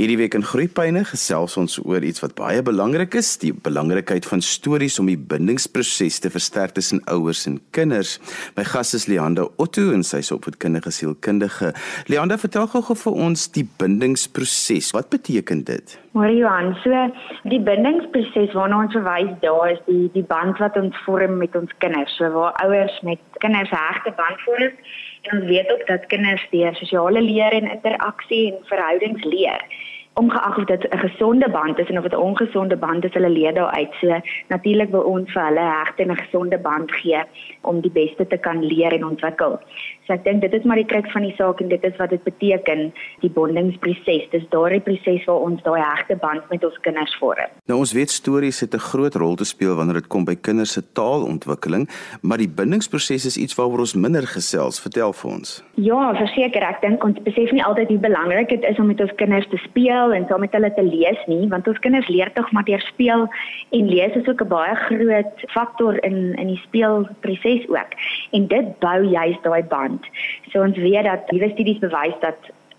Hierdie week in Groepyne gesels ons oor iets wat baie belangrik is, die belangrikheid van stories om die bindingsproses te versterk tussen ouers en kinders. My gas is Leanda Otto en sy is opvoedkundige sielkundige. Leanda, vertel gou vir ons die bindingsproses. Wat beteken dit? Maar Johan, so die bindingsproses waarna ons verwys daar is die die band wat ons vorm met ons kinders. So waar ouers met kinders hegte band vorm en ons weet ook dat kinders deur sosiale leer en interaksie en verhoudings leer ongeag of dit 'n gesonde band is en of dit 'n ongesonde band is, hulle leer daaruit. So natuurlik wil ons vir hulle hegte en 'n gesonde band gee om die beste te kan leer en ontwikkel. So ek dink dit is maar die kruks van die saak en dit is wat dit beteken, die bondingsproses. Dis daardie proses waar ons daai hegte band met ons kinders vorm. Nou ons weet stories het 'n groot rol te speel wanneer dit kom by kinders se taalontwikkeling, maar die bindingsproses is iets waaroor ons minder gesels. Vertel vir ons. Ja, verseker, ek dink ons besef nie altyd hoe belangrik dit is om met ons kinders te speel speel en saam met hulle te lees nie, want ons kinders leer tog maar deur speel en lees is ook 'n baie groot faktor in in die speelproses ook. En dit bou juist daai band. So ons weet dat nuwe studies bewys dat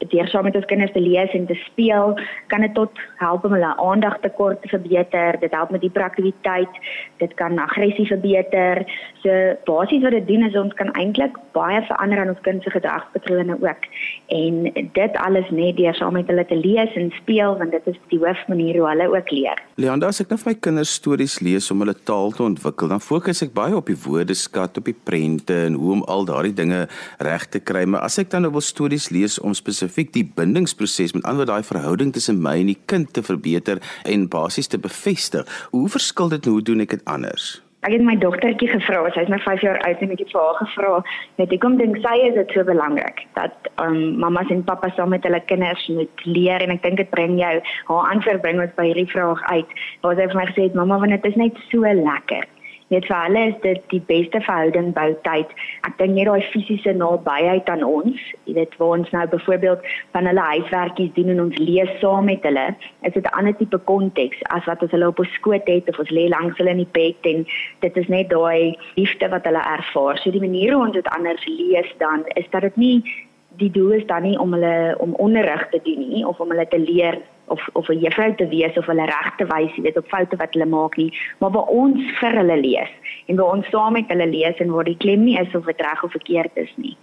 deur saam met ons kinders te lees en te speel, kan dit tot help om hulle aandagtekort te verbeter. Dit help met hiperaktiwiteit. Dit kan aggressie verbeter. So basies wat dit doen is ons kan eintlik baie verander aan ons kind se gedragspatrone ook. En dit alles net deur saam met hulle te lees en speel want dit is die hoofmanier hoe hulle ook leer. Leanda, as ek nou vir my kinders stories lees om hulle taal te ontwikkel, dan fokus ek baie op die woordeskat, op die prente en hoe om al daardie dinge reg te kry. Maar as ek dan nou wil stories lees om spesifiek spesifiek die bindingsproses met ander daai verhouding tussen my en die kind te verbeter en basies te bevestig. Hoe verskil dit en hoe doen ek dit anders? Ek het my dogtertjie gevra, sy is nou 5 jaar oud en ek het vir haar gevra, net ek kom dink sy is dit so belangrik dat um mamas en pappas saam met hulle kinders moet leer en ek dink dit bring jou haar antwoord bring ons by hierdie vraag uit. Waar sy vir my gesê het, mamma, want dit is net so lekker net vir hulle is dit die beste verhouding bou tyd. Ek dink net daai fisiese nabyheid aan ons, jy weet waar ons nou byvoorbeeld van hulle huiswerkies doen en ons lees saam met hulle, is dit 'n ander tipe konteks as wat ons hulle op ons skoot het of ons lê langs hulle in die bed en dit is net daai liefde wat hulle ervaar. So die manier hoe ons dit anders lees dan is dat dit nie die doel is dan nie om hulle om onderrig te doen nie of om hulle te leer of of 'n juffrou te wees of hulle reg te wys, jy weet, op foute wat hulle maak nie, maar waar ons vir hulle lees en waar ons saam met hulle lees en waar die klem nie is of dit reg of verkeerd is nie.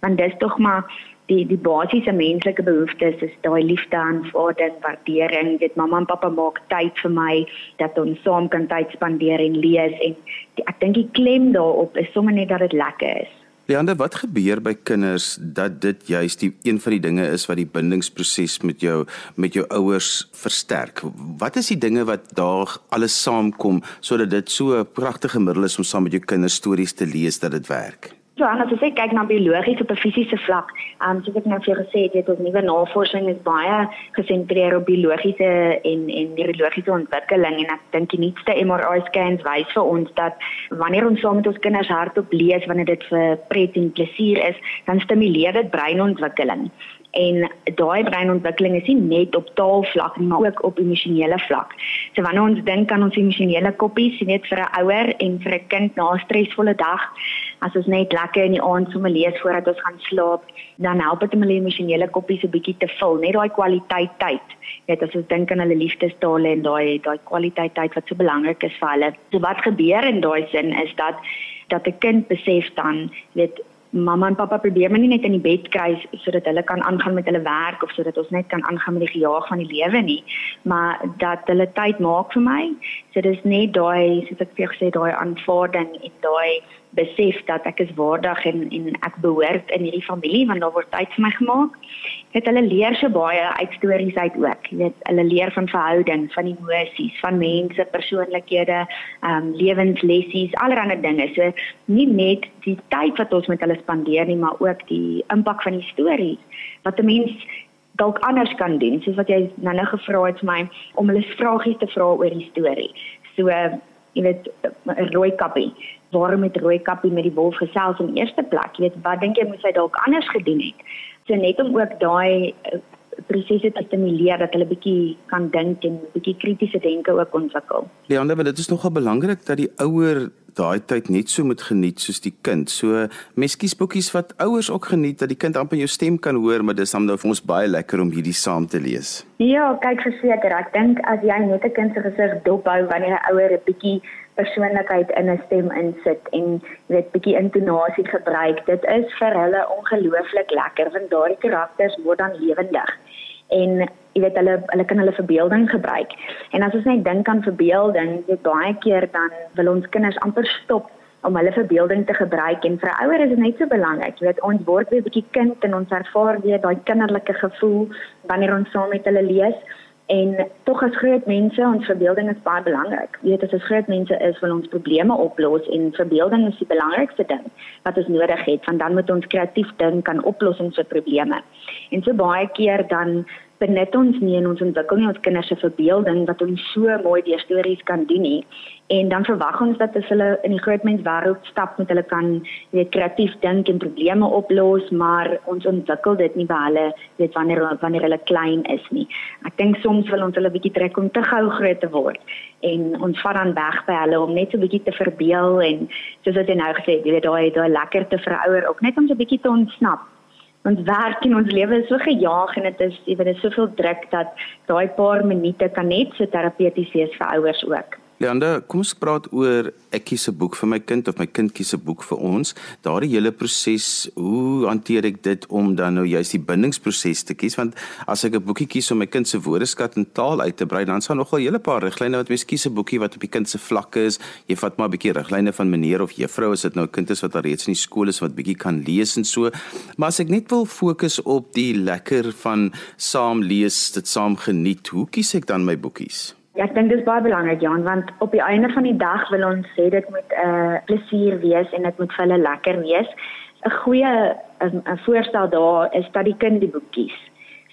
Want dis tog maar die die basiese menslike behoeftes is daai liefde, aanvaarding, waardering. Dit mamma en pappa maak tyd vir my dat ons saam kan tyd spandeer en lees en die, ek dink die klem daarop is sommer net dat dit lekker is. Leander, wat gebeur by kinders dat dit juist die een van die dinge is wat die bindingsproses met jou met jou ouers versterk? Wat is die dinge wat daar alles saamkom sodat dit so 'n pragtige middel is om saam met jou kinders stories te lees dat dit werk? So as jy kyk na biologies op 'n fisiese vlak, um, soos ek nou vir jou gesê het, het ons nuwe navorsing is baie gesentreer op biologiese en en neurologiese ontwikkeling en ek dink die nuutste MRI scans wys vir ons dat wanneer ons saam met ons kinders hardop lees wanneer dit vir pret en plesier is, dan stimuleer dit breinontwikkeling en daai breinontwikkeling is nie net op taalvlak nie, maar ook op emosionele vlak. So wanneer ons dink aan ons emosionele koppies, net vir 'n ouer en vir 'n kind na 'n stresvolle dag, as ons net lekker in die aand sommer lees voordat ons gaan slaap, dan help dit om hulle emosionele koppies 'n bietjie te vul, net daai kwaliteit tyd. Net as ons dink aan hulle liefdestale en daai daai kwaliteit tyd wat so belangrik is vir hulle. So wat gebeur in daai sin is dat dat 'n kind besef dan, weet mamma en pappa probeer my nie net in die bed kry sodat hulle kan aangaan met hulle werk of sodat ons net kan aangaan met die gejaag van die lewe nie, maar dat hulle tyd maak vir my. So dis net daai soos ek vir gesê daai aanvaarding en daai besef dat ek is waardig en en ek behoort in hierdie familie want daar word tyd vir my gemaak. Het hulle leer so baie uit stories uit ook. Jy weet, hulle leer van verhouding, van emosies, van mense, persoonlikhede, ehm um, lewenslessies, allerlei dinge. So nie net die tyd wat ons met hulle spandeer nie, maar ook die impak van die stories wat 'n mens dalk anders kan doen. Soos wat jy nou-nou gevra het vir my om hulle vragies te vra oor die storie. So jy weet 'n rooi kappie. Waarom het rooi kappie met die wolf gesels in eerste plek? Jy weet wat dink jy moes hy dalk anders gedoen het? So net om ook daai uh, prosesse te stimuleer dat hulle bietjie kan dink en bietjie kritiese denke ook ontwikkel. Leander want dit is nogal belangrik dat die ouer daai tyd net so moet geniet soos die kind. So mens kies boekies wat ouers ook geniet dat die kind amper jou stem kan hoor, maar dis dan nou vir ons baie lekker om hierdie saam te lees. Ja, kyk verseker, ek dink as jy net 'n kind se gesig dophou wanneer 'n ouer 'n bietjie persoonlikheid in 'n stem insit en weet bietjie intonasie gebruik, dit is vir hulle ongelooflik lekker want daardie karakters word dan lewendig en jy weet hulle hulle kan hulle verbeelding gebruik. En as ons net dink aan verbeelding, jy baie keer dan wil ons kinders amper stop om hulle verbeelding te gebruik en vir ouers is dit net so belangrik. Jy weet ons word weer 'n bietjie kind en ons ervaar weer daai kinderlike gevoel wanneer ons saam met hulle lees. En tog as groot mense, ons verbeelding is baie belangrik. Jy weet as ons groot mense is, wil ons probleme oplos en verbeelding is die belangrikste ding wat ons nodig het, want dan moet ons kreatief dink aan oplossings vir probleme. En so baie keer dan benut ons nie en ons ontwikkel nie ons kinders se verbeelding wat ons so mooi deur stories kan doen nie. En dan verwag ons dat as hulle in die groot mens wêreld stap met hulle kan weet kreatief dink en probleme oplos, maar ons ontwikkel dit nie by hulle weet wanneer wanneer hulle klein is nie. Ek dink soms wil ons hulle bietjie trek om te gou groot te word en ons vat dan weg by hulle om net so bietjie te verbeel en soos wat jy nou gesê het, jy weet daai daai lekker te verouer ook net om so bietjie te ontsnap ons werk en ons lewe is so gejaag en dit is jy weet dit is soveel druk dat daai paar minute kan net so terapeuties wees vir ouers ook. Leander, kom ons praat oor ek kies 'n boek vir my kind of my kind kies 'n boek vir ons. Daardie hele proses, hoe hanteer ek dit om dan nou juist die bindingsproses te kies? Want as ek 'n boekie kies om my kind se woordeskat en taal uit te brei, dan sal nogal 'n hele paar riglyne wat mens kies 'n boekie wat op die kind se vlak is. Jy vat maar 'n bietjie riglyne van meneer of juffrou as dit nou 'n kind is wat al reeds in die skool is wat bietjie kan lees en so. Maar as ek net wil fokus op die lekker van saam lees, dit saam geniet, hoe kies ek dan my boekies? Ja, ek dink dit is baie belangrik Jan want op die einde van die dag wil ons sê dit moet 'n uh, plesier wees en dit moet vir hulle lekker wees. 'n Goeie 'n voorstel daar is dat die kind die boek kies.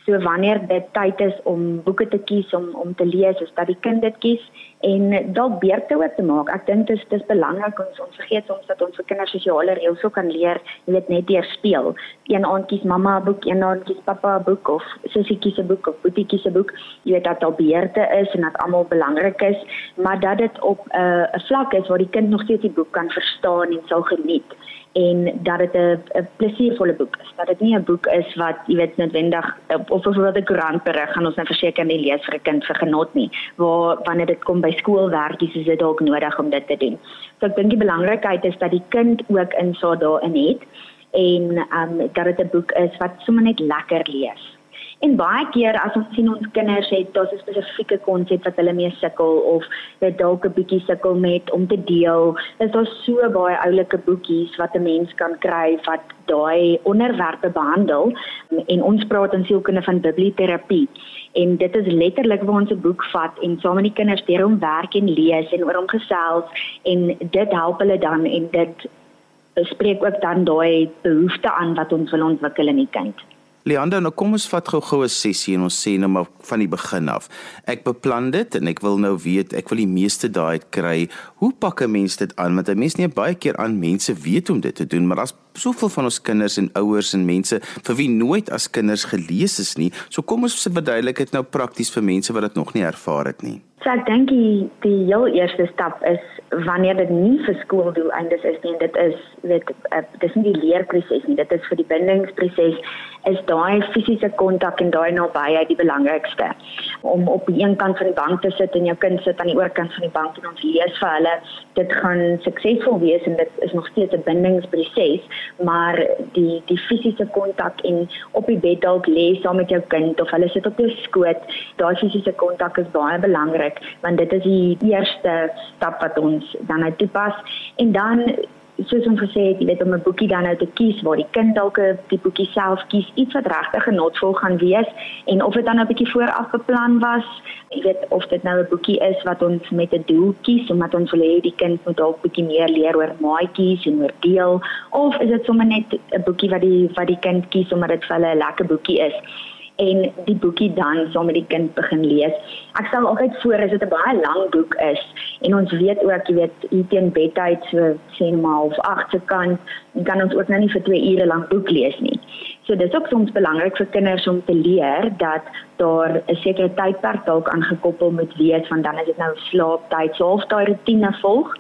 So wanneer dit tyd is om boeke te kies om om te lees, is dat die kind dit kies en dalk beurte ook te maak. Ek dink dit is dis belangrik ons ons vergeet soms dat ons vir kinders sosiale reëls ook kan leer, jy weet net deur speel. Een aand kies mamma 'n boek, een aand kies pappa 'n boek of sussie kies 'n boek of boetie kies 'n boek. Jy weet dat daar beurte is en dat almal belangrik is, maar dat dit op 'n uh, 'n vlak is waar die kind nog steeds die boek kan verstaan en sal geniet en dat dit 'n plesiervolle boek is. Dat dit nie 'n boek is wat jy weet noodwendig of byvoorbeeld 'n koerantberig gaan ons nou verseker nie lees vir 'n kind vir genot nie. Waar wanneer dit kom by skoolwerkies is dit dalk nodig om dit te doen. So ek dink die belangrikheid is dat die kind ook insaag daarin het en ehm um, dat dit 'n boek is wat sommer net lekker lees. En baie keer as ons sien ons kinders het daar's 'n spesifieke konsep wat hulle mee sukkel of dit dalk 'n bietjie sukkel met om te deel, is daar so baie oulike boekies wat 'n mens kan kry wat daai onderwerpe behandel en ons praat in sielkunde van biblioterapie. En dit is letterlik waar ons 'n boek vat en saam met die kinders deur hom werk en lees en oor hom gesels en dit help hulle dan en dit spreek ook dan daai behoefte aan wat ons wil ontwikkel in die kind. Leander, nou kom ons vat gou-gou 'n sessie en ons sê nou maar van die begin af. Ek beplan dit en ek wil nou weet, ek wil die meeste daai kry. Hoe pak 'n mens dit aan? Want 'n mens nie baie keer aan mense weet om dit te doen, maar daar's soveel van ons kinders en ouers en mense vir wie nooit as kinders gelees is nie. So kom ons verduidelik dit nou prakties vir mense wat dit nog nie ervaar het nie. So ek dink die die heel eerste stap is wanneer dit nie vir skooldoeleindes is nie, dit is dit uh, dis nie die leerproses nie, dit is vir die bindingsproses is daai fisiese kontak en daai nabyheid die belangrikste. Om op die een kant van die bank te sit en jou kind sit aan die ander kant van die bank en ons lees vir hulle, dit gaan suksesvol wees en dit is nog steeds 'n bindingsproses, maar die die fisiese kontak en op die bed dalk lê saam met jou kind of hulle sit op jou skoot, daai fisiese kontak is baie belangrik belangrik want dit is die eerste stap wat ons dan nou toepas. En dan soos ons gesê het, jy weet om 'n boekie dan nou te kies waar die kind dalk die boekie self kies, iets wat regtig genotvol gaan wees. En of dit dan 'n bietjie vooraf beplan was, jy weet of dit nou 'n boekie is wat ons met 'n doel kies omdat ons wil hê die kind moet dalk bietjie meer leer oor maatjies en oor deel. Of is dit sommer net 'n boekie wat die wat die kind kies omdat dit vir hulle 'n lekker boekie is en die boekie dan saam met die kind begin lees. Ek stel altyd voor as dit 'n baie lang boek is en ons weet ook jy weet hier teen bedtyd so sê net maar of 8 se kant, dan kan ons ook nou nie vir 2 ure lank boek lees nie. So dis ook soms belangrik vir kinders om te leer dat daar 'n sekere tydperk dalk aangekoppel moet wees van dan is dit nou slaaptyd, so of daai rotine volg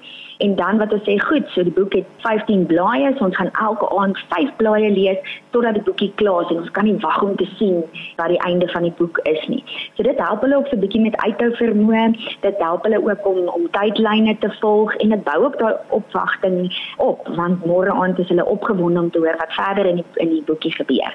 en dan wat ons sê goed, so die boek het 15 blaaie, so ons gaan elke aand 5 blaaie lees totdat die boekie klaar is en ons kan nie wag om te sien wat die einde van die boek is nie. So dit help hulle ook so 'n bietjie met uithou vermoë, dit help hulle ook om om tydlyne te volg en dit bou ook daai opwagting op want môre aand is hulle opgewonde om te hoor wat verder in die in die boekie gebeur.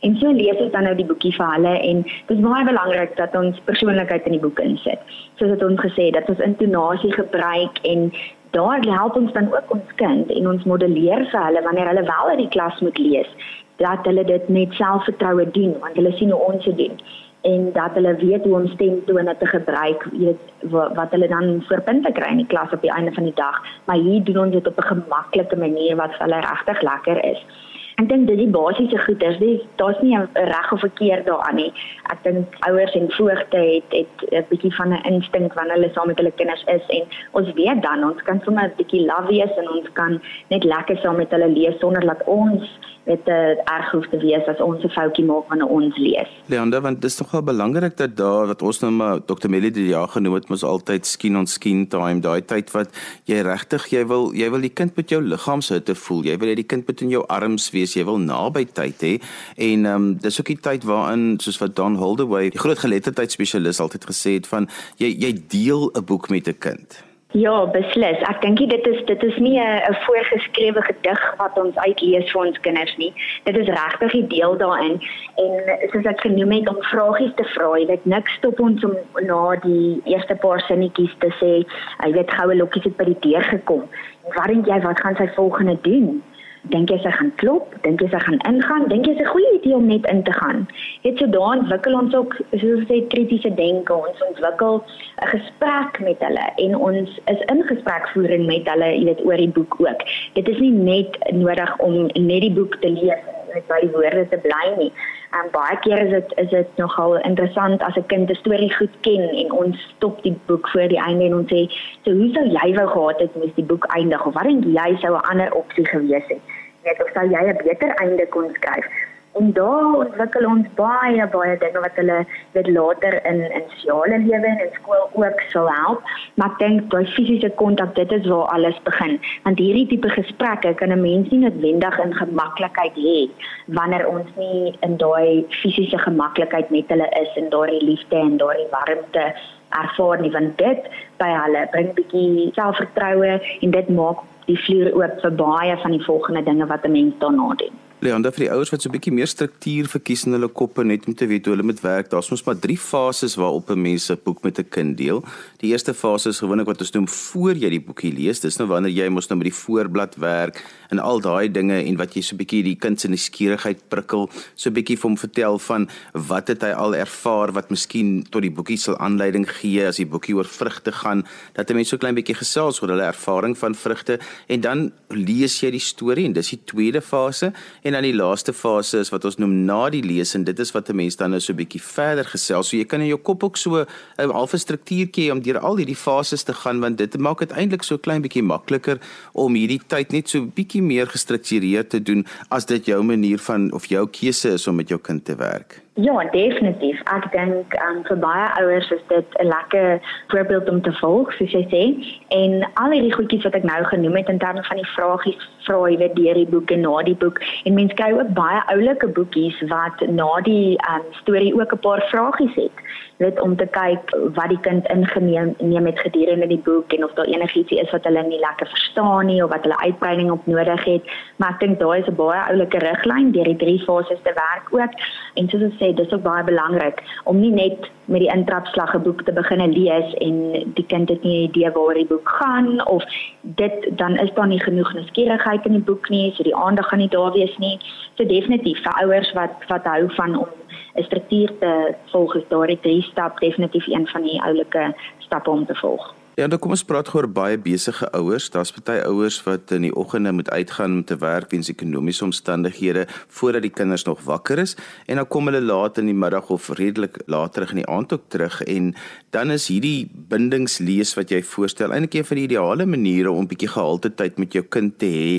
En so lees ons dan nou die boekie vir hulle en dit is baie belangrik dat ons persoonlikheid in die boek insit. Soos dit ons gesê dat ons intonasie gebruik en daar help ons dan ook ons kind en ons modelleer vir hulle wanneer hulle wel uit die klas moet lees dat hulle dit met selfvertroue doen want hulle sien hoe ons dit doen en dat hulle weet hoe om stemtone te gebruik, jy weet wat hulle dan vir punte kry in die klas op die einde van die dag, maar hier doen ons dit op 'n gemaklike manier wat vir hulle regtig lekker is. Ek dink dit is basiese goeders. Daar's nie 'n reg of verkeerd daaraan nie. Ek dink ouers en voogte het het 'n bietjie van 'n instink wanneer hulle saam met hulle kinders is en ons weet dan ons kan sommer 'n bietjie love wees en ons kan net lekker saam met hulle lees sonder dat ons dit erg hoef te wees as ons 'n foutjie maak wanneer ons lees. Leander, want dit is nogal belangrik dat daar wat ons nou maar Dr. Melly die jaar genoem het, mos altyd skien ons skien time, daai tyd wat jy regtig jy wil jy wil die kind met jou liggaamshitte voel. Jy wil hê die kind moet in jou arms wees. Jy wil naby tyd hê. En ehm um, dis ook die tyd waarin soos wat Don Holdaway, die groot geletterdheid spesialis altyd gesê het van jy jy deel 'n boek met 'n kind. Ja, beslis. Ek dink dit is dit is nie 'n voorgeskrewe gedig wat ons uitlees vir ons kinders nie. Dit is regtig 'n deel daarin en soos ek genoem het om vragies te vra. Dit niks stop ons om na die eerste paar sinnetjies te sê, "Jy weet goue lokkies het by die deur gekom. Wat dink jy wat gaan sy volgende doen?" Dink jy sy gaan klop, dink jy sy gaan ingaan, dink jy 'n goeie idee om net in te gaan. Net so daar ontwikkel ons ook soos sê kritiese denke, ons ontwikkel 'n gesprek met hulle en ons is in gesprekvoering met hulle, jy weet oor die boek ook. Dit is nie net nodig om net die boek te lees net by die woorde te bly nie. En baie keer is dit is dit nogal interessant as 'n kind 'n storie goed ken en ons stop die boek voor die einde en ons sê, "So hoe sou jy wou gehad het moes die boek eindig of wat dink jy sou 'n ander opsie gewees het?" Net of sou jy 'n beter einde kon skryf? En daar ontwikkel ons baie baie dinge wat hulle weet later in in sosiale lewe en in skool ook sal help. Maar dink daai fisiese kontak dit is waar alles begin. Want hierdie tipe gesprekke kan 'n mens nie noodwendig in gemaklikheid hê wanneer ons nie in daai fisiese gemaklikheid met hulle is en daai liefde en daai warmte ervaar nie. Want dit by hulle bring bietjie selfvertroue en dit maak die vloer oop vir baie van die volgende dinge wat 'n mens daarna doen Leander vir die ouers wat so 'n bietjie meer struktuur verkies in hulle koppe net om te weet hoe hulle moet werk. Daar's mos maar 3 fases waarop 'n mens 'n boek met 'n kind deel. Die eerste fase is gewoonlik wat ons noem voor jy die boekie lees. Dis nou wanneer jy mos nou met die voorblad werk en al daai dinge en wat jy so 'n bietjie die kind se nuuskierigheid prikkel, so 'n bietjie vir hom vertel van wat het hy al ervaar wat miskien tot die boekie sal aanleiding gee as die boekie oor vrugte gaan, dat 'n mens so klein bietjie gesels oor hulle ervaring van vrugte en dan lees jy die storie en dis die tweede fase. En dan die laaste fase is wat ons noem na die lees en dit is wat 'n mens dan nou so 'n bietjie verder gesels. So jy kan in jou kop ook so 'n halfe struktuurtjie om deur al hierdie fases te gaan want dit maak dit eintlik so klein bietjie makliker om hierdie tyd net so bietjie meer gestruktureerd te doen as dit jou manier van of jou keuse is om met jou kind te werk. Ja, definitief. Ek dink um, vir baie ouers is dit 'n lekker voorbeeld om te volg, soos jy sê. En al hierdie goedjies wat ek nou genoem het in terme van die vragies, vra jy weet deur die boeke na die boek. En mense kry ook baie oulike boekies wat na die um, storie ook 'n paar vragies het net om te kyk wat die kind ingeneem neem met gedurende die boek en of daar enigiets is wat hulle nie lekker verstaan nie of wat hulle uitbreiding op nodig het. Maar ek dink daai is 'n baie oulike riglyn deur die drie fases te werk ook. En soos ek sê, dis ook baie belangrik om nie net met die intrapslag 'n boek te begin lees en die kind het nie 'n idee waar die boek gaan of dit dan is daar nie genoeg nuuskierigheid in die boek nie, so die aandag gaan nie daar wees nie. So definitief vir ouers wat wat hou van om 'n struktuur te volg is daardie drie stap definitief een van die oulike stappe om te volg. Ja, dan kom ons praat oor baie besige ouers. Daar's baie ouers wat in die oggende moet uitgaan om te werk weens ekonomiese omstandighede voordat die kinders nog wakker is en dan kom hulle laat in die middag of redelik laat terug in die aand ook terug en dan is hierdie bindingslees wat jy voorstel eintlik een van die ideale maniere om bietjie gehalte tyd met jou kind te hê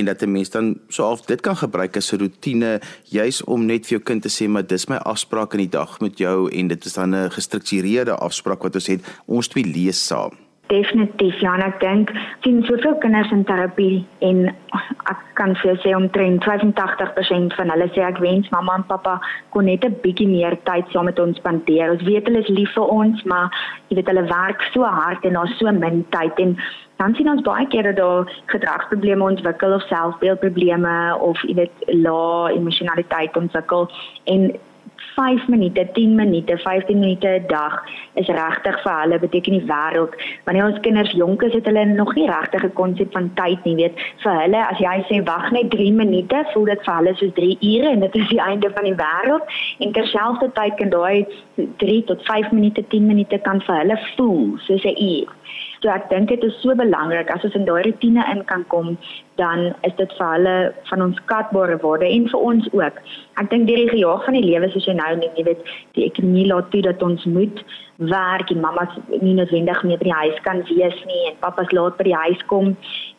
en dat 'n mens dan so half dit kan gebruik as 'n rotine juis om net vir jou kind te sê maar dis my afspraak in die dag met jou en dit is dan 'n gestruktureerde afspraak wat ons het ons twee lees saam. Definitief ja, en ek dink sien soveel kinders in terapie en ek kan vir sê omtrent 85% van hulle sê ek wens mamma en pappa kon net 'n bietjie meer tyd saam met ons spandeer. Ons weet hulle is lief vir ons, maar jy weet hulle werk so hard en daar's so min tyd en dan sien ons baie keer dat daar gedragsprobleme ontwikkel of selfbeeldprobleme of jy weet lae emosionaliteit ontwikkel en 5 minute, 10 minute, 15 minute 'n dag is regtig vir hulle beteken die wêreld. Wanneer ons kinders jonk is, het hulle nog nie regtig 'n konsep van tyd nie, weet. Vir hulle as jy sê wag net 3 minute, voel dit vir hulle soos 3 ure en dit is die einde van die wêreld. En terselfdertyd kan daai 3 tot 5 minute, 10 minute kan vir hulle voel soos 'n uur. So ek dink dit is so belangrik as ons in daai rotine in kan kom, dan is dit vir hulle van ons skatbare waarde en vir ons ook. Ek dink deur die gejaag van die lewe soos jy nou jy weet, die ekonomie laat toe dat ons moet werk en mamma's nie noodwendig meer by die huis kan wees nie en pappa's laat by die huis kom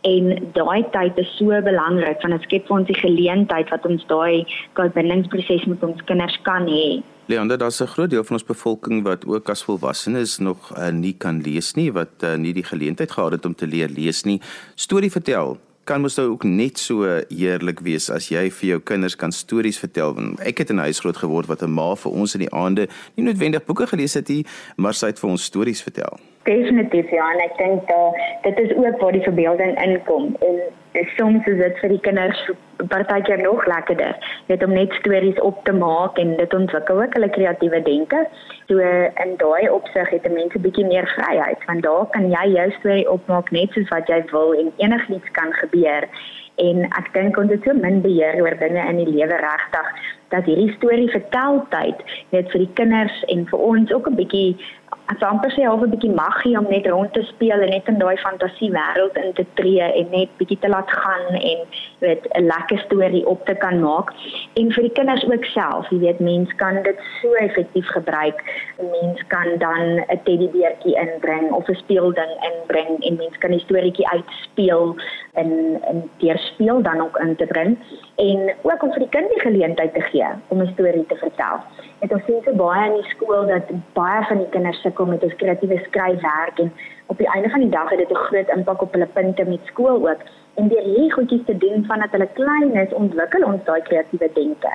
en daai tyd is so belangrik want dit skep vir ons die geleentheid wat ons daai verbindingsproses met ons kinders kan hê. Leander, daar's 'n groot deel van ons bevolking wat ook as volwassenes nog uh, nie kan lees nie, wat uh, nie die geleentheid gehad het om te leer lees nie. Storie vertel kan mos nou ook net so heerlik wees as jy vir jou kinders kan stories vertel. Ek het in 'n huis groot geword wat 'n ma vir ons in die aande nie noodwendig boeke gelees het nie, maar sy het vir ons stories vertel. Definitief ja, en ek dink dat dit is ook waar die verbeelding inkom en soms is dit vir die kinders partykeer nog lekkerder net om net stories op te maak en dit ontwikkel ook hulle kreatiewe denke. So in daai opsig het 'n mens 'n bietjie meer vryheid want daar kan jy jou storie opmaak net soos wat jy wil en enigiets kan gebeur. En ek dink ons het so min beheer oor dinge in die lewe regtig dat hierdie storie verteltyd net vir die kinders en vir ons ook 'n bietjie sou amper sê half 'n bietjie magie om net rond te speel en net in daai fantasie wêreld in te tree en net bietjie te laat gaan en weet 'n lekker storie op te kan maak. En vir die kinders ook self jy weet mens kan dit so effektief gebruik. Mens kan dan 'n teddybeertjie inbring of 'n speelding inbring en mens kan die storieetjie uitspeel en en deur speel dan ook in te bring. En ook om vir die kind die geleentheid te gee om 'n storie te vertel het ons sien so baie in die skool dat baie van die kinders sukkel met hul kreatiewe skryfwerk en op die einde van die dag het dit 'n groot impak op hulle punte met skool ook. En deur hierdie goedjies te doen vandat hulle klein is, ontwikkel ons daai kreatiewe denke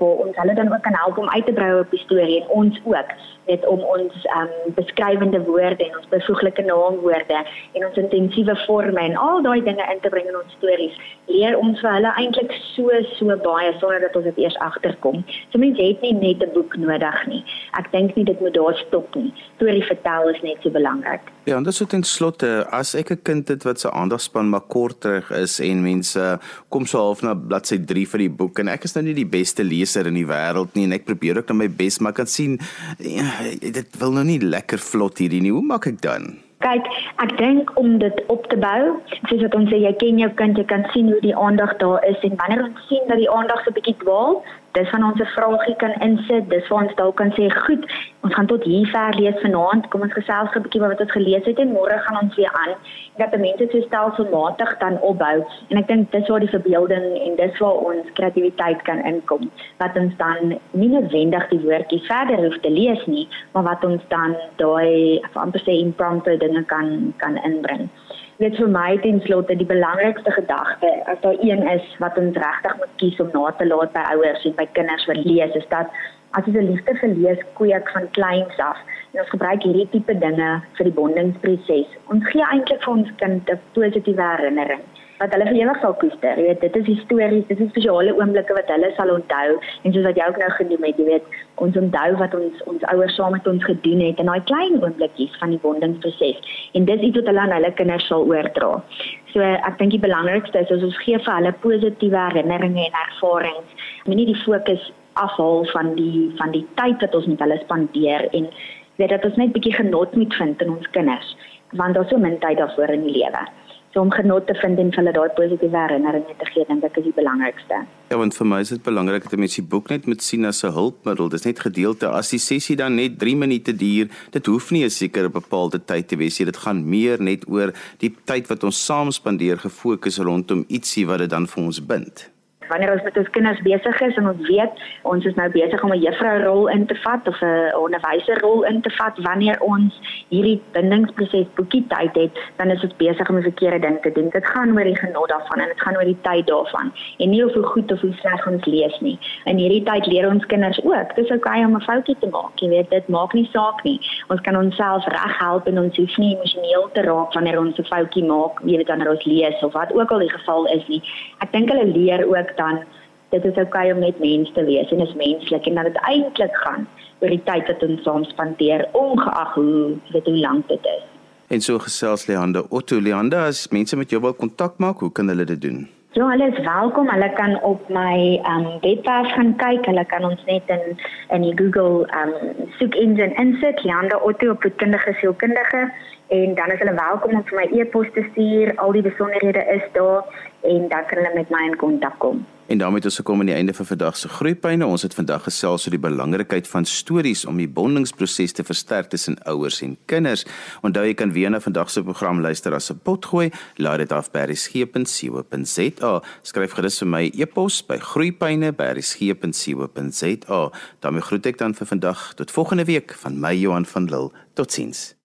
waar ons hulle dan ook kan help om uit te brei op die storie en ons ook net om ons um beskrywende woorde en ons bevoeglike naamwoorde en ons intensiewe forme en al daai dinge in te bring in ons stories leer ons vir hulle eintlik so so baie sonder dat ons dit eers agterkom. So mense het nie net 'n boek nodig nie. Ek dink nie dit moet daar stop nie. Storie vertel is net so belangrik. Ja, en dis so ten slotte, as ek 'n kind het wat se aandagspan maar kort terug is en mense kom so half na bladsy 3 van die boek en ek is nou nie die beste leser leser in die wêreld nie en ek probeer ook na my bes maar kan sien ja, dit wil nou nie lekker vlot hierdie nie. Hoe maak ek dan? Kyk ek dink om dit op te bou soos wat ons sê jy ken jou kind jy kan sien hoe die aandag daar is en wanneer ons sien dat die aandag so 'n bietjie dwaal dis van ons 'n vraagie kan insit. Dis waar ons dalk kan sê, "Goed, ons gaan tot hier ver lees vanaand. Kom ons gesels 'n bietjie oor wat ons gelees het en môre gaan ons weer aan." Dat die mense so stelselmatig dan opbou. En ek dink dis waar die verbeelding en dis waar ons kreatiwiteit kan inkom. Wat ons dan nie noodwendig die woordjies verder hoef te lees nie, maar wat ons dan daai amper sê impromptu dinge kan kan inbring net vir my ten slotte die belangrikste gedagte as daar een is wat ons regtig moet kies om na te laat by ouers en by kinders wat lees is dat as jy 'n liefde vir lees kweek van kleins af en ons gebruik hierdie tipe dinge vir die bondingsproses ons gee eintlik vir ons kind 'n positiewe herinnering wat hulle vir ewig sal koester. Jy weet, dit is histories, dit is spesiale oomblikke wat hulle sal onthou en soos wat jy ook nou genoem het, jy weet, ons onthou wat ons ons ouers saam met ons gedoen het en daai klein oomblikkies van die bondingsproses. En dis iets wat hulle aan hulle kinders sal oordra. So ek dink die belangrikste is ons gee vir hulle positiewe herinneringe en ervarings. Moenie die fokus afhaal van die van die tyd wat ons met hulle spandeer en weet dat ons net 'n bietjie genot moet vind in ons kinders want daar's so min tyd daarvoor in die lewe so om genot te vind en hulle daai positiewe herinneringe te gee, dink ek is die belangrikste. Ja, want vir my is dit belangrik dat mense die boek net moet sien as 'n hulpmiddel. Dis net gedeelte as die sessie dan net 3 minute duur. Dit hoef nie 'n sekere bepaalde tyd te wees nie. Dit gaan meer net oor die tyd wat ons saam spandeer gefokus rondom ietsie wat dit dan vir ons bind. Wanneer ons met ons kinders besig is en ons weet ons is nou besig om 'n juffrourol in te vat of 'n onderwyserrol in te vat wanneer ons hierdie bindingsproses boekie tyd het, dan is ons besig om 'n verkeerde ding te doen. Dit gaan oor die genot daarvan en dit gaan oor die tyd daarvan en nie of hoe goed of hoe sleg ons lees nie. In hierdie tyd leer ons kinders ook. Dis oukei om 'n foutjie te maak. Jy weet, dit maak nie saak nie. Ons kan onsself reghelp en ons hoef nie emosioneel te raak wanneer ons 'n foutjie maak, jy weet wanneer ons lees of wat ook al die geval is nie. Ek dink hulle leer ook dan dit is oukei om net mens te wees en is menslik en dat dit eintlik gaan oor die tyd wat ons saam spandeer ongeag hoe weet hoe lank dit is. En so gesels Leander Otto Leander as mense met jou wil kontak maak, hoe kan hulle dit doen? Ja, hulle is welkom. Hulle kan op my um webwerf gaan kyk. Hulle kan ons net in in die Google um soek engine insit, Leander Otto op kundige sielkundige en dan is hulle welkom om vir my e-pos te stuur. Al die besonderhede is daar en dan kan hulle met my in kontak kom. En daarmee het ons gekom aan die einde van vandag se groeipyne. Ons het vandag gesels oor die belangrikheid van stories om die bondingsproses te versterk tussen ouers en kinders. Onthou jy kan weer na vandag se program luister as 'n potgooi. Laai dit af by resgep.co.za. Skryf gerus vir my e-pos by groeipyne@resgep.co.za. daarmee groet ek dan vir vandag tot volgende week van my Johan van Lille. Totsiens.